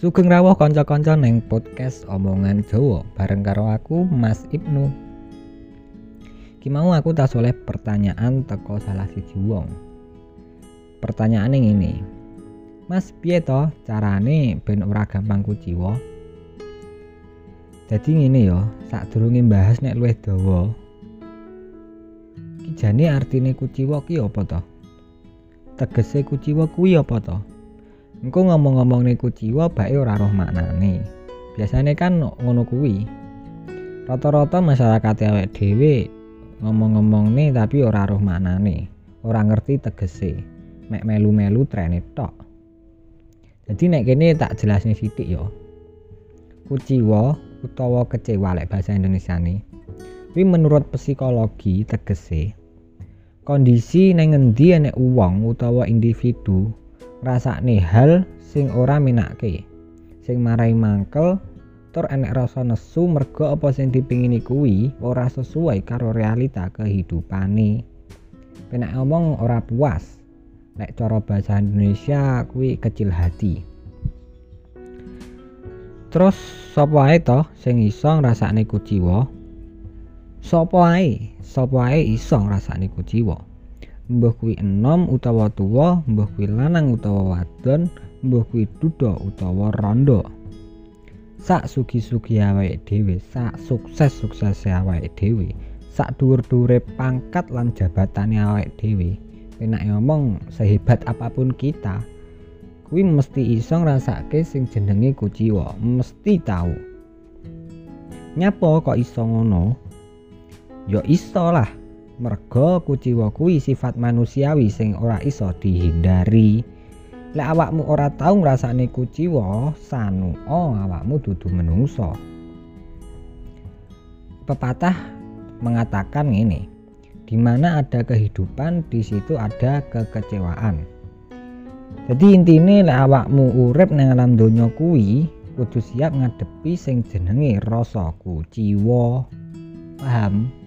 Sugeng rawuh kanca-kanca neng podcast omongan Jawa bareng karo aku Mas Ibnu. Ki mau aku tak oleh pertanyaan teko salah siji wong. Pertanyaane ngene. Mas piye to carane ben ora gampang kuciwa? Dadi ngene ya, sadurunge bahas nek luwih dawa. Ki jane artine kuciwa ki apa to? Tegese kuciwa kuwi apa to? Engko ngomong-ngomong nih kuciwa bae ora roh maknane. Biasane kan ngono kuwi. Rata-rata masyarakat awake dhewe ngomong-ngomong nih tapi ora roh maknane, ora ngerti tegese. Mek melu-melu trene tok. Jadi nek kene tak jelasne sithik ya. Kuciwa utawa kecewa lek bahasa Indonesia nih. Kuwi menurut psikologi tegese kondisi neng ngendi enek uang utawa individu rasakne hal sing ora minake sing marai mangkel tur enek rasa nesu mergo apa sing dipingini kuwi ora sesuai karo realita kehidupane. Penak ngomong ora puas nek cara bahasa Indonesia kuwi kecil hati. Terus sapa ae to sing iso ngrasakne kuciwa sapa ae? Sapa ae iso ngrasakne kuciwa mbah kuwi enom utawa tuwa mbah kuwi lanang utawa wadon mbah kuwi utawa rondo sak sugi-sugi awake dhewe sak sukses-sukses awake dhewe sak dhuwur-dhuwure pangkat lan jabatane awake dhewe. Enak ngomong sehebat apa pun kita kuwi mesti iso ngrasake sing jenenge kuciwa mesti tahu nyapa kok iso ngono? Ya iso lah merga kuciwa kuwi sifat manusiawi sing ora iso dihindari. Lek awakmu ora tau ngrasakne kuciwa sanu oh awakmu dudu menungso. Pepatah mengatakan ini di mana ada kehidupan di situ ada kekecewaan. Jadi intine lek awakmu urip nang alam donya kuwi kudu siap ngadepi sing jenenge rasa kuciwa paham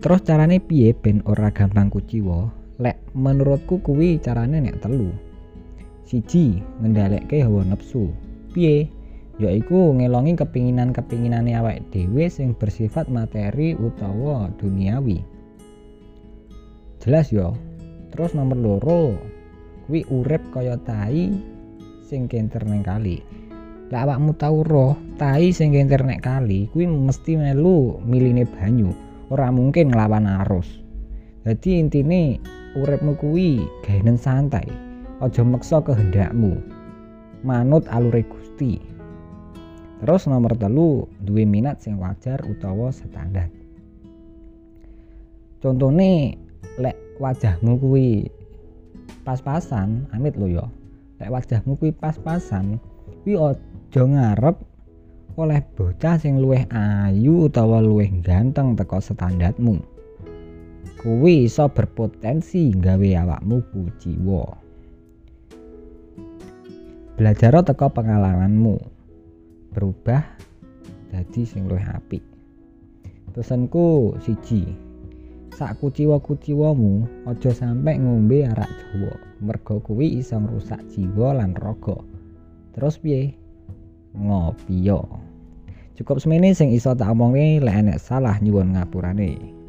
terus carane piye ben ora gampang kuciwa? Lek menurutku kuwi carane nek telu. Siji ngendhaleke hawa nafsu. Piye? Yaiku ngelongi kepinginan-kepinginane awake dhewe sing bersifat materi utawa duniawi. Jelas yo terus nomor loro kuwi urip kaya tai sing kenter neng kali. Lek awakmu tau roh tai sing kenter nek kali kuwi mesti melu miline banyu ora mungkin nglawan arus. Jadi intine uripmu kuwi gaenen santai aja meksa kehendakmu. Manut alure Gusti. Terus nomor telu duwe minat sing wajar utawa standar contone lek wajahmu kuwi pas-pasan amit lo ya. Lek wajahmu kuwi pas-pasan kuwi aja ngarep oleh bocah sing luwih ayu utawa luwih ganteng teko standarmu. Kuwi iso berpotensi gawe awakmu kuciwa belajar teko pengalamanmu. Berubah jadi sing luwih apik. Pesanku siji sak kuciwa-kuciwamu aja sampai ngombe arak Jawa. Mergo kuwi iso ngrusak jiwa lan raga. Terus piye ngopi yo. Cukup semene sing iso tak omongi lek enek salah nyuwun ngapurane